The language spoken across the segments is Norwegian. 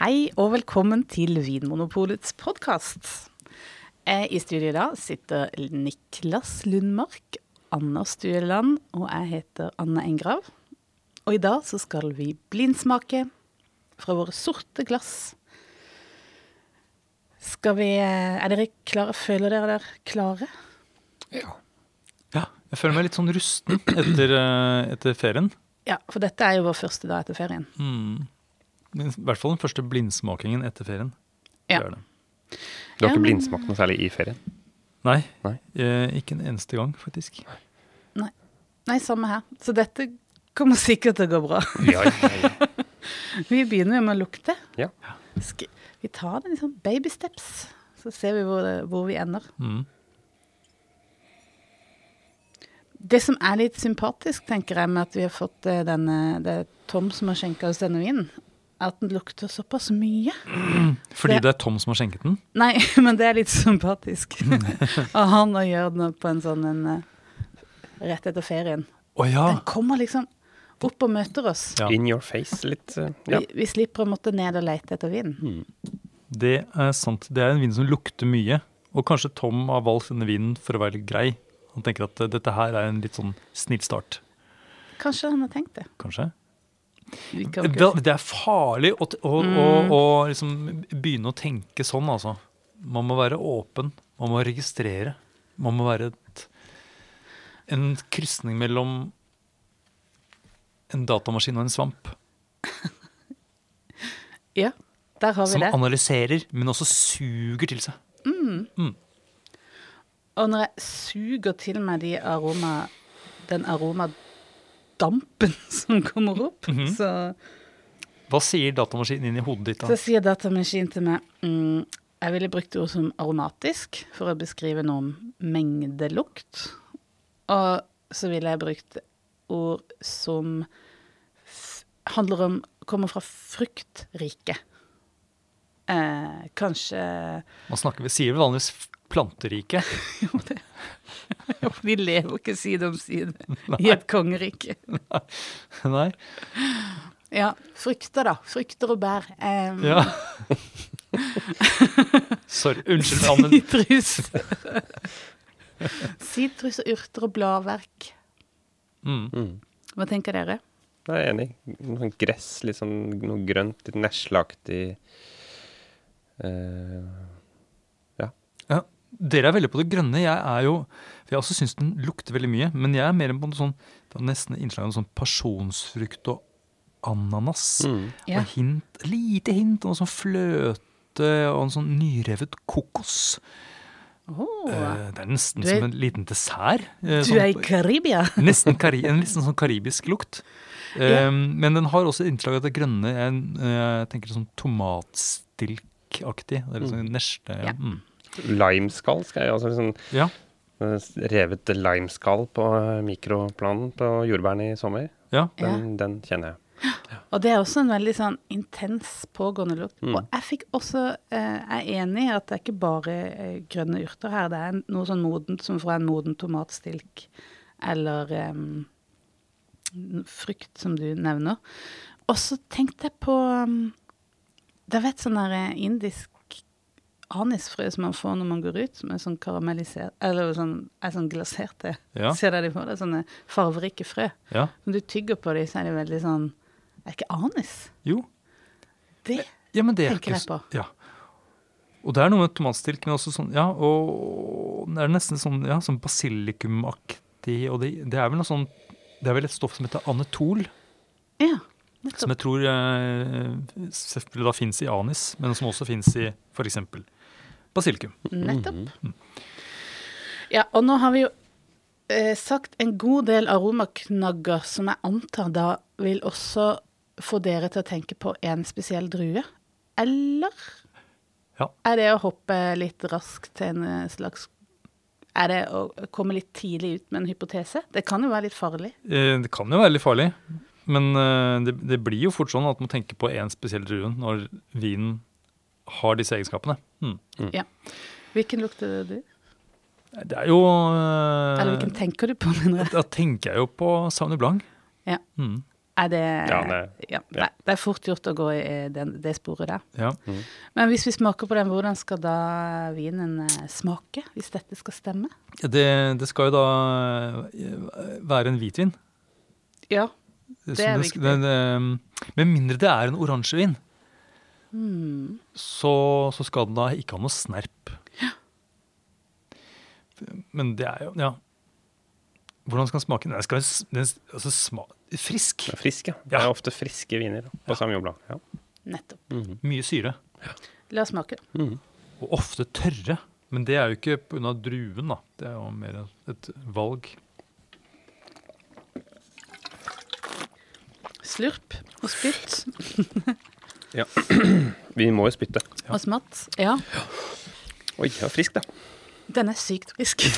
Hei og velkommen til Vinmonopolets podkast. I studio i dag sitter Niklas Lundmark, Anna Stueland og jeg heter Anne Engrav. Og i dag så skal vi blindsmake fra våre sorte glass. Skal vi Er dere klare? Føler dere dere klare? Ja. ja. Jeg føler meg litt sånn rusten etter, eh, etter ferien. Ja, for dette er jo vår første dag etter ferien. Mm. Men I hvert fall den første blindsmakingen etter ferien. Ja. Det er det. Du har ikke men- blindsmakt noe særlig i ferien? Nei, Nei. eh, ikke en eneste gang, faktisk. Nei, samme her. Så dette kommer sikkert til å gå bra. Ja, ja, ja. Vi begynner jo med å lukte. Ja. Vi tar det liksom baby steps, så ser vi hvor, det, hvor vi ender. Mm. Det som er litt sympatisk, tenker jeg, med at vi har fått eh, denne Det er Tom som har skjenka oss denne vinen, at den lukter såpass mye. Fordi Det- det er Tom som har skjenket den? Nei, men det er litt sympatisk og han og gjøre det på en sånn en eh, rett etter ferien. Å ja! Den kommer liksom opp og møter oss. Ja. In your face litt. eh, Ja. Vi, vi slipper å måtte ned og lete etter vinen. Det er sant. Det er en vin som lukter mye. Og kanskje Tom har valgt denne vinen for å være litt grei. Han tenker at eh, dette her er en litt sånn snill start, Kanskje han har tenkt det. kanskje. Det, er farlig å, å, å, å liksom begynne å tenke sånn, altså. Man må være åpen. Man må registrere. Man må være et, en krysning mellom en datamaskin og en svamp. Ja, der har vi Som det. analyserer, men også suger til seg. Og når jeg suger til meg de aroma, den aromadampen som kommer opp, Mhm. så, Hva sier datamaskinen inn i hodet ditt da? så sier datamaskinen til meg mm, Jeg ville brukt ord som aromatisk for å beskrive noe om mengdelukt. Og så ville jeg brukt ord som handler om Kommer fra fruktrike. Eh, kanskje Man snakker, sier vanligvis planterike. Jo, det Ja, for de lever ikke side om side i et kongerike. Nei? Ja, Frykter, da. Frykter og bær. Um, Ja. Sorry. Unnskyld, Anne. Sitrus. Sitrus og urter og bladverk. Mm. Mm. Hva tenker dere? Jeg er enig. Noe sånn gress, litt sånn noe grønt, litt nesleaktig. Eh, Ja, dere er veldig på det grønne. Jeg er jo For jeg også syns den lukter veldig mye. Men jeg er mer på en sånn det nesten innslag av sånn pasjonsfrukt og ananas. mm. Ja. Og hint, lite hint av noe sånn fløte og en sånn nyrevet kokos. Oh, Eh, det er nesten er- som en liten dessert. eh, du sånn- er i Karibia. Nesten kari en nesten sånn karibisk lukt. Yeah. Um, men den har også innslag av det grønne. Jeg, jeg tenker sånn tomatstilkaktig. Det er litt sånn nesle. Ja. Mm. Limeskall skal jeg altså sånn ja. eh, Revet limeskall på eh, mikroplanen på jordbærene i sommer. ja. Den, den kjenner jeg. Og det er også en veldig sånn intens pågående lukt. Mm. Og jeg fikk også eh, Jeg er enig i at det er ikke bare eh, grønne urter her. Det er noe sånn modent som fra en moden tomatstilk eller em, frukt, som du nevner. Og så tenkte jeg på um, Det vet sånn der indisk anisfrø som man får når man går ut, som er sånn karamellisert Eller sånn, er sånn glaserte. Ja. Ser dere de får? Det sånne farverike frø. ja. Når du tygger på dem, så er de veldig sånn Er ikke anis? Jo. Det Ja, men det er Tenker ikke jeg på. Ja. Og det er noe med tomatstilken også sånn Ja, og det er nesten sånn ja, sånn basilikumaktig, og det, det er vel noe sånn Det er vel et stoff som heter anetol, Ja, som jeg tror eh, selvfølgelig da fins i anis, men som også fins i f.eks. basilikum. nettopp. Ja, og nå har vi jo eh, sagt en god del aromaknagger som jeg antar da vil også få dere til å tenke på en spesiell drue. Eller Ja. er det å hoppe litt raskt til en eh, slags Er det å komme litt tidlig ut med en hypotese? Det kan jo være litt farlig. Eh, Det kan jo være litt farlig, men eh, det, det blir jo fort sånn at man tenker på én spesiell drue når vinen har disse egenskapene. Mm. Hvilken lukter du? Det er jo eh, Eller hvilken tenker du på? mener jeg? Da tenker jeg jo på Sauvignon Blanc. Ja. Mm. Er det Ja, det- ja, det, det er fort gjort å gå i den, det sporet der. Ja. Men hvis vi smaker på den, hvordan skal da vinen eh, smake? Hvis dette skal stemme? Det, det skal jo da eh, være en hvitvin. Ja. Det er viktig. den, eh, med mindre det er en oransjevin, Hmm. så, så skal den da ikke ha noe snerp. Men det er jo Ja. Hvordan skal den smake? Den skal være den, altså sma, frisk. Det er frisk, ja. Det er ofte friske viner på Sauvignon Blanc. Ja. Nettopp. Mhm. Mye syre. La oss smake. Mhm. Og ofte tørre. Men det er jo ikke pga. druen, da. Det er jo mer et valg. Slurp og spytt Ja. Vi må jo spytte. og smatt. Ja, Oi, jeg er frisk, da. den er sykt frisk.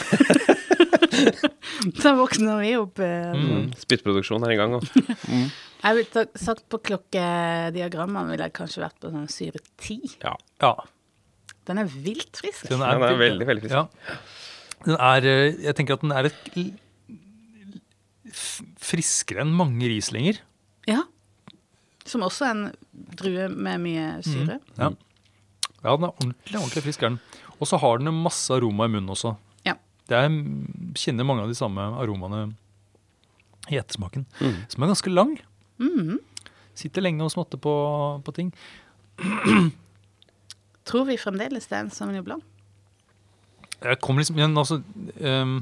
Den våkner vi opp. eh, Mm. Spyttproduksjon er i gang. Og. Jeg ville sagt på klokkediagrammene ville jeg kanskje vært på sånn syre 10. Ja. Ja. Den er vilt frisk. Den Den er veldig, veldig frisk. Ja. Den er, eh, jeg tenker at den er et friskere enn mange Rieslinger. Ja. Som også er en drue med mye syre. Ja. ja, den er ordentlig, ordentlig frisk. er den. Og så har den masse aroma i munnen også. Ja. Det er, kjenner mange av de samme aromaene i ettersmaken, Mm. som er ganske lang. Mm. Sitter lenge og smatter på, på ting. Tror vi fremdeles det er en Sauvignon Blanc? Jeg kommer liksom, men altså, um,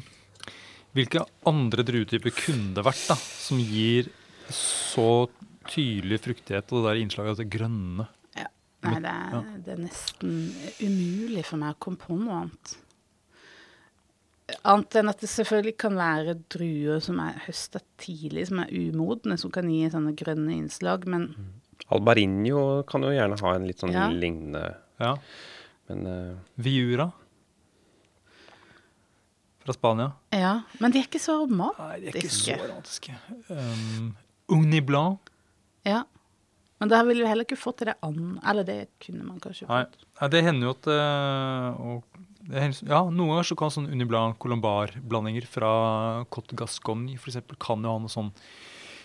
hvilke andre druetyper kunne det vært da, som gir så tydelig fruktighet og det der innslaget av det grønne? Ja. Nei, det er, det er nesten umulig for meg å komme på noe annet. Annet enn at det selvfølgelig kan være druer som er høsta tidlig, som er umodne, som kan gi sånne grønne innslag, men Albarinho kan jo gjerne ha en litt sånn Ja. lignende Ja. Men uh, Viura fra Spania. ja. Men de er ikke så Nei, de er ikke så romantiske. Um, Ugni Blanc. Ja. Men da ville vi heller ikke fått til det an... Eller det kunne man kanskje fått. Nei, det hender jo at eh, og det hender, Ja, noen ganger så kan sånn Uniblan Colombar-blandinger fra Cote Gascogne eksempel, kan jo ha noe sånn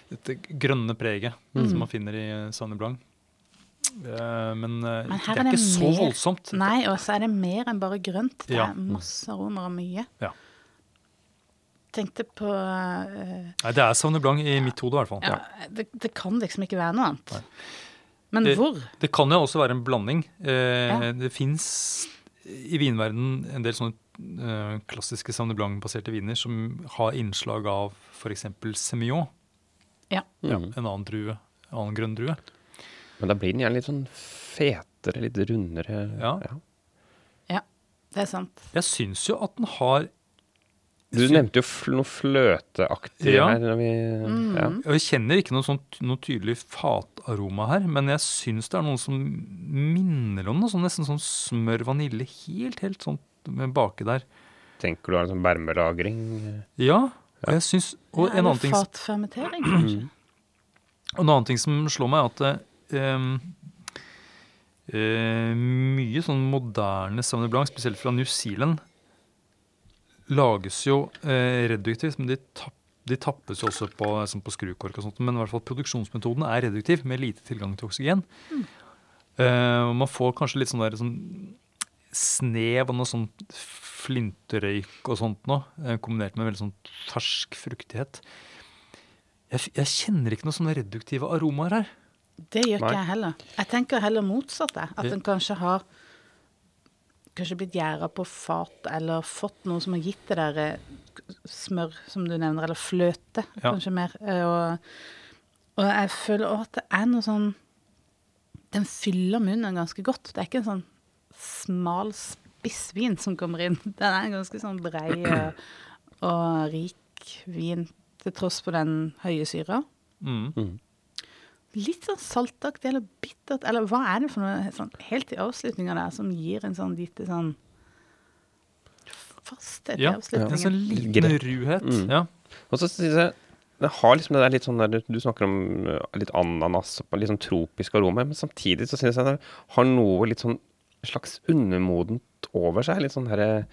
dette grønne preget Mm. som man finner i Sauvignon Blanc. Uh, men, eh, Men her det er er det ikke så voldsomt. Nei, og så er det mer enn bare grønt. Det Ja. er masse aromer og mye. Ja. Tenkte på uh, Nei, det er Sauvignon Blanc i mitt hode, i hvert fall. ja, det, det kan liksom ikke være noe annet. Nei. Men Det- hvor? Det kan jo også være en blanding. Uh, Ja. Det fins i vinverden en del sånne uh, klassiske Sauvignon Blanc-baserte viner som har innslag av f.eks. Semillon, Ja. ja, mm. en annen drue, en annen grønn drue. Men da blir den gjerne litt sånn fetere, litt rundere. Ja. Ja, det er sant. Jeg syns jo at den har Du nevnte jo fl noe fløteaktig Ja. her. Når vi, Mm. ja. Jeg kjenner ikke noe, sånt, noe tydelig fataroma her, men jeg syns det er noe som minner om noe sånn nesten sånn smør vanilje. Helt, helt sånn med baki der. Tenker du har en sånn bermelagring? Ja, og jeg syns Og en Eller annen ting Fatfermentering, kanskje. Og en annen ting som slår meg, er at um, ehm, eh, mye sånn moderne Sauvignon Blanc, spesielt fra New Zealand, lages jo eh, reduktivt, men de, tapp, de tappes jo også på, sånn på skrukork og sånt. Men i hvert fall produksjonsmetoden er reduktiv, med lite tilgang til oksygen. Eh, man får kanskje litt sånn der sånn snev og noe sånn flinterøyk og sånt nå, eh, kombinert med veldig sånn fersk fruktighet. Jeg, jeg kjenner ikke noen sånne reduktive aromaer her. Det gjør ikke jeg heller. Jeg tenker heller motsatt. At den kanskje har kanskje blitt gjæra på fat, eller fått noe som har gitt det der eh, smør, som du nevner, eller fløte, Ja. kanskje mer. Eh, Og, og jeg føler også at det er noe sånn Den fyller munnen ganske godt. Det er ikke en sånn smal spissvin som kommer inn. Den er en ganske sånn brei og, og rik vin, til tross for den høye syra. Mm. Mm. Litt sånn saltaktig eller bittert, eller hva er det for noe sånn, helt i avslutninga der som gir en sånn lite sånn fasthet Ja, i En avslutningen? sånn liten ruhet. Mm. Ja. Og så synes jeg det har liksom det der litt sånn der Du snakker om uh, litt ananas og litt sånn tropisk aroma, men samtidig så synes jeg det har noe litt sånn slags undermodent over seg. Litt sånn herre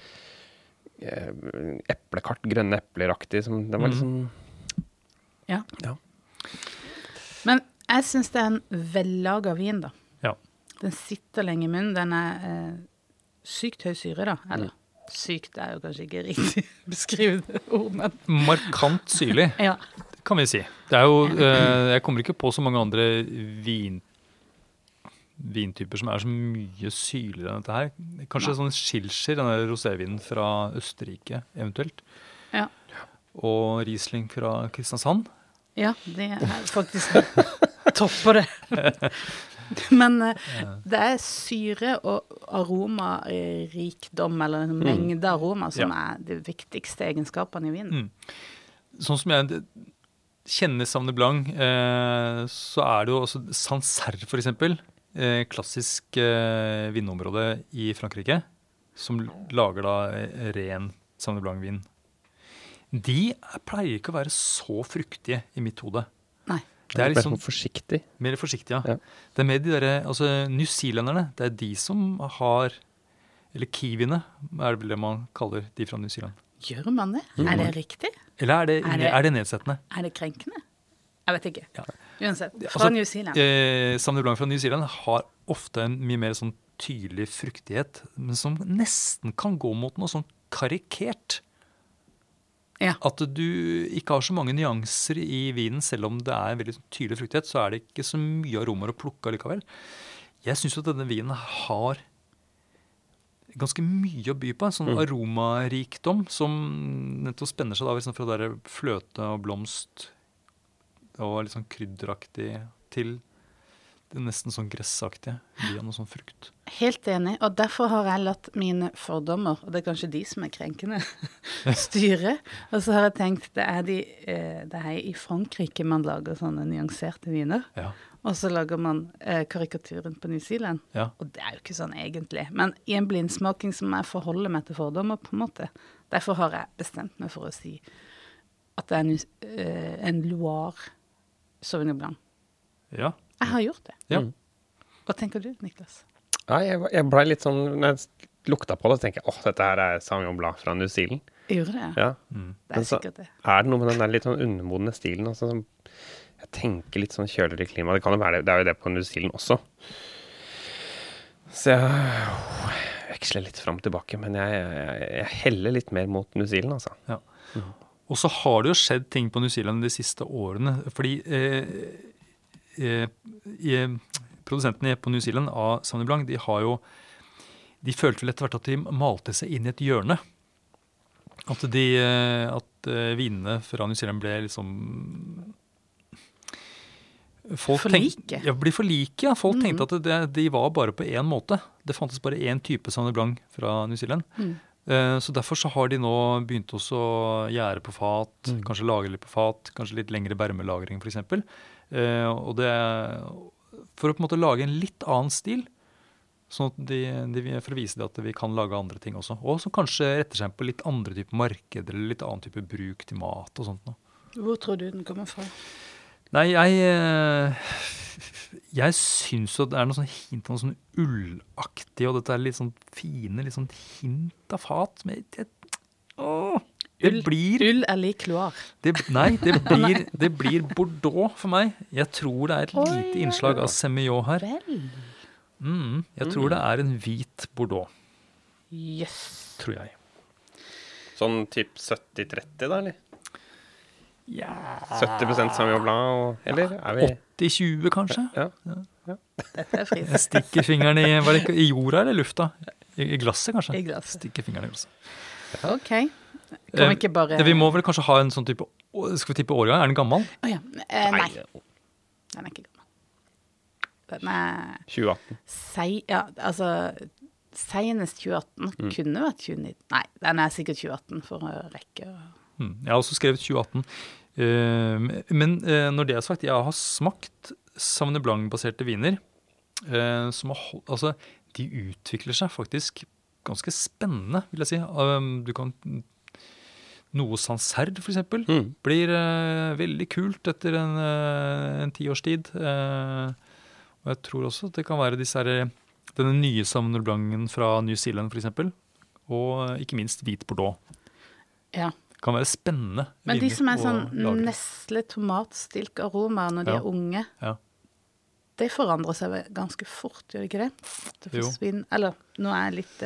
eh, eplekart, grønne epleraktig. Som, det var litt sånn Ja. Ja. Men jeg syns det er en vellaga vin, da. Ja. Den sitter lenge i munnen. Den er eh, sykt høy syre, da. Eller sykt er jo kanskje ikke riktig beskrivet ord, men Markant syrlig, ja. kan vi si. Det er jo eh, Jeg kommer ikke på så mange andre vin, vintyper som er så mye syrligere enn dette her. Kanskje Nei. sånn Schilscher, denne rosévinen fra Østerrike eventuelt. Ja. Og Riesling fra Kristiansand. ja, det er faktisk topper det. Men eh, det er syre og aromarikdom, eller en mengde aroma, som Ja. er de viktigste egenskapene i vinen. Mm. Sånn som jeg kjenner Savne Blanc, eh, så er det jo også Sancerre, eksempel. Eh, klassisk eh, vinnområde i Frankrike, som lager da eh, ren Savne Blanc-vin. De er- pleier ikke å være så fruktige i mitt hode. Det er liksom sånn forsiktig. mer forsiktig, ja. Ja. Det er mer de derre Altså, newzealenderne, det er de som har Eller kiwiene, er det vel det man kaller de fra New Zealand. Gjør man det? Er det riktig? Eller er det, Er det- er det nedsettende? Er det krenkende? Jeg vet ikke. Ja. Uansett. Fra Altså, New Zealand. Eh, Sauvignon Blanc fra New Zealand har ofte en mye mer sånn tydelig fruktighet, men som nesten kan gå mot noe sånn karikert. Ja. At du ikke har så mange nyanser i vinen, selv om det er en veldig tydelig fruktighet, så er det ikke så mye aromaer å plukke likevel. Jeg syns at denne vinen har ganske mye å by på. En sånn Mm. aromarikdom som nettopp spenner seg da liksom fra der fløte og blomst og litt sånn krydderaktig til det nesten sånn gressaktige via noe sånn frukt. Helt enig, og derfor har jeg latt mine fordommer, og det er kanskje de som er krenkende, styre. Og så har jeg tenkt det er, de, eh, det er i Frankrike man lager sånne nyanserte viner. Ja. Og så lager man eh, karikaturen på New Zealand. ja. Og det er jo ikke sånn egentlig. Men i en blindsmaking som jeg forholder meg til fordommer, på en måte. Derfor har jeg bestemt meg for å si at det er en, eh, en Loire Sauvignon Blanc. ja. Jeg har gjort det. Ja. Mm. Hva tenker du, Niklas? Nei, jeg, jeg blei litt sånn Når jeg lukta på det, så tenker jeg åh, dette her er Sauvignon Blad fra New Zealand. Gjorde det? Ja. Mm. Det er så- sikkert det. Er det noe med den der litt sånn undermodne stilen? Altså, som jeg tenker litt sånn kjøligere klima. Det kan jo være det. Det er jo det på New Zealand også. Så jeg åh, veksler litt fram og tilbake. Men jeg, jeg, jeg heller litt mer mot New Zealand, altså. Og så har det jo skjedd ting på New Zealand de siste årene. Fordi eh, produsentene på New Zealand av Sauvignon Blanc, de har jo De følte vel etter hvert at de malte seg inn i et hjørne. At de eh, At eh, vinene fra New Zealand ble liksom Folk For like. Ja, blir for like, ja. Folk mm. tenkte at det, de var bare på én måte. Det fantes bare én type Sauvignon Blanc fra New Zealand. Mm. Eh, Så derfor så har de nå begynt også å gjære på fat, Mm. kanskje lagre litt på fat, kanskje litt lengre bermelagring f.eks. Eh, og det For å på en måte lage en litt annen stil, sånn de, de, for å vise det at vi kan lage andre ting også. Og som kanskje retter seg på litt andre typer markeder eller litt annen type bruk til mat og sånt. noe. Hvor tror du den kommer fra? Nei, jeg eh, Jeg syns jo det er noe sånn hint av noe sånn ullaktig, og dette er litt sånn fine litt sånn hint av fat. Men åh, det Ull. blir Ull er lik kloar. det, Nei, det blir, det blir Bordeaux for meg. Jeg tror det er et Oi, lite ja. innslag av Semillon her. Mm, jeg tror det er en hvit Bordeaux, Yes. tror jeg. Sånn typ 70-30, da, eller? Ja 70 Sauvignon Blanc, eller? Ja. 80-20, kanskje? Ja. Dette er Jeg stikker fingeren i, var det ikke, i jorda eller lufta? I, I glasset, kanskje? I glasset. Stikker fingeren i glasset. OK. Kan vi ikke bare Eh, Vi må vel kanskje ha en sånn type Skal vi tippe årgang? Er den gammel? Oh, ja. Eh, nei, den er ikke gammel. Den er 2018. sei... Ja, altså Senest 2018. Mm. Kunne vært 2019. Nei, den er sikkert 2018 for å rekke å Mm. Jeg har også skrevet 2018. Uh, men uh, når det er sagt, jeg har smakt Sauvignon Blanc-baserte viner. Uh, som har holdt... altså, de utvikler seg faktisk ganske spennende, vil jeg si. Um, du kan Noe Sanserd for eksempel, Mm. blir uh, veldig kult etter en, uh, en tiårstid. Uh, og jeg tror også at det kan være disse her, denne nye Sauvignon Blancen fra New Zealand, f.eks. Og ikke minst hvit Bordeaux Ja. Det kan være spennende. Men de som er sånn nesle tomatstilk-aromaer når de Ja. er unge, Ja. det forandrer seg ganske fort, gjør det ikke det? Det forsvinner Eller, nå er jeg litt,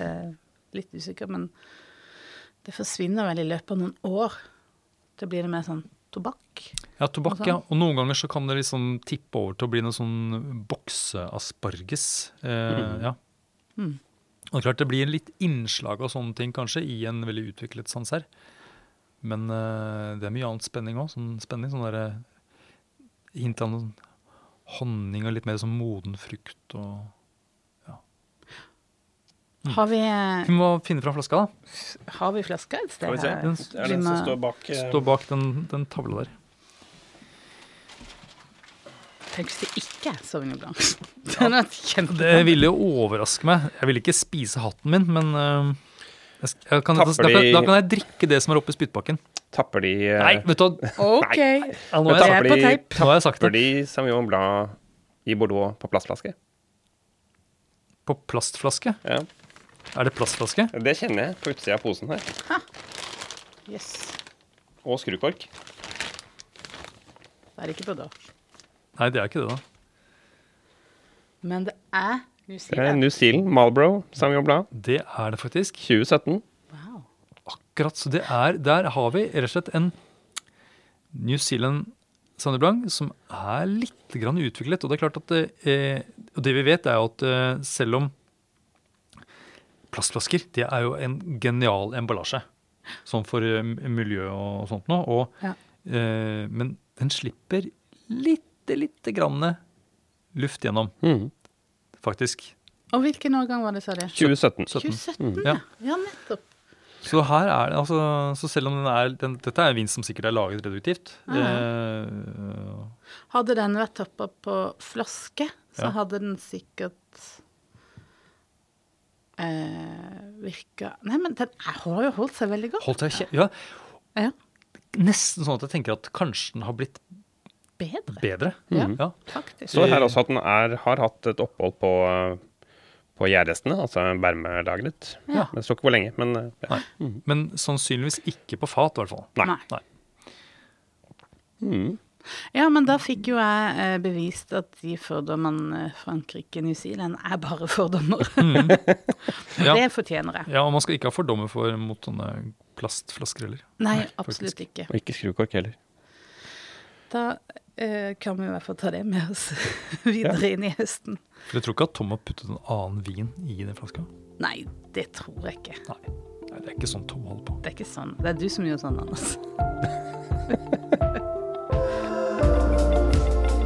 litt usikker, men det forsvinner vel i løpet av noen år. Da blir det mer sånn tobakk. Ja, tobakk, Og ja. Og noen ganger så kan det liksom tippe over til å bli noe sånn bokseasparges. Eh, ja. Mm. Og klart det blir litt innslag av sånne ting kanskje i en veldig utviklet sans her. Men eh, det er mye annet spenning òg. Sånn spenning, sånn derre hint av noen honning og litt mer sånn moden frukt og Mm. Har vi, eh, Vi må finne fram flaska, da. har vi flaska et sted Skal vi se. Den Det er den som står bak uh... Står bak den, den tavla der. Tenk hvis det ikke er Sauvignon Blanc. Den er kjempe... Det ville jo overraske meg. Jeg ville ikke spise hatten min, men uh, jeg, jeg kan, da, da, kan, da kan jeg drikke det som er oppi spyttbakken. Tapper de uh... Nei, vet du hva. OK. Ja, nå, er jeg, tapper på de, nå har jeg sagt tapper de Sauvignon Blanc i Bordeaux på plastflaske? På plastflaske? Ja. Er det plastflaske? Det kjenner jeg på utsida av posen her. Yes. Og skrukork. Det er ikke ikke Bordeaux. Nei, det er ikke det, da. Men det er New Det er Zealand. New Zealand Marlboro Samuel Blanc Det er det faktisk. 2017. Wow. Akkurat. Så det er Der har vi rett og slett en New Zealand Sauvignon Blanc som er litt grann utviklet. Og det er klart at det, eh, og det vi vet, er jo at eh, selv om plastflasker det er jo en genial emballasje, sånn for eh, miljø og sånt noe. Og, Ja. eh, men den slipper lite, lite grann luft gjennom, mm. faktisk. Og hvilken årgang var det, sa de? 2017. 17. 2017, Ja. ja. Ja, nettopp. Så her er det altså Så selv om den er den, Dette er en vin som sikkert er laget reduktivt. Ja. Eh, Hadde den vært tappa på flaske, så Ja. hadde den sikkert eh, virker Nei, men den har jo holdt seg veldig godt. holdt seg. Ja, Ja. nesten sånn at jeg tenker at kanskje den har blitt Bedre, bedre. Ja. Ja. faktisk. står her også at den er, har hatt et opphold på, på gjærrestene, altså bermelagret. Ja. Men Det står ikke hvor lenge, men eh, ja. Nei. Men sannsynligvis ikke på fat, i hvert fall. Nei. Nei. Nei. Ja, men da fikk jo jeg eh, bevist at de fordommene Frankrike, New Zealand, er bare fordommer. Ja. Det fortjener jeg. Ja, og man skal ikke ha fordommer for mot sånne plastflasker heller. Nei, Nei, absolutt faktisk. ikke. Og ikke skrukork heller. Da eh, kan vi i hvert fall ta det med oss videre inn i høsten. For jeg tror ikke at Tom har puttet en annen vin i den flaska. Nei, det tror jeg ikke. Nei. Nei, det er ikke sånn Tom holder på. Det er ikke sånn. Det er du som gjør sånn, Anders.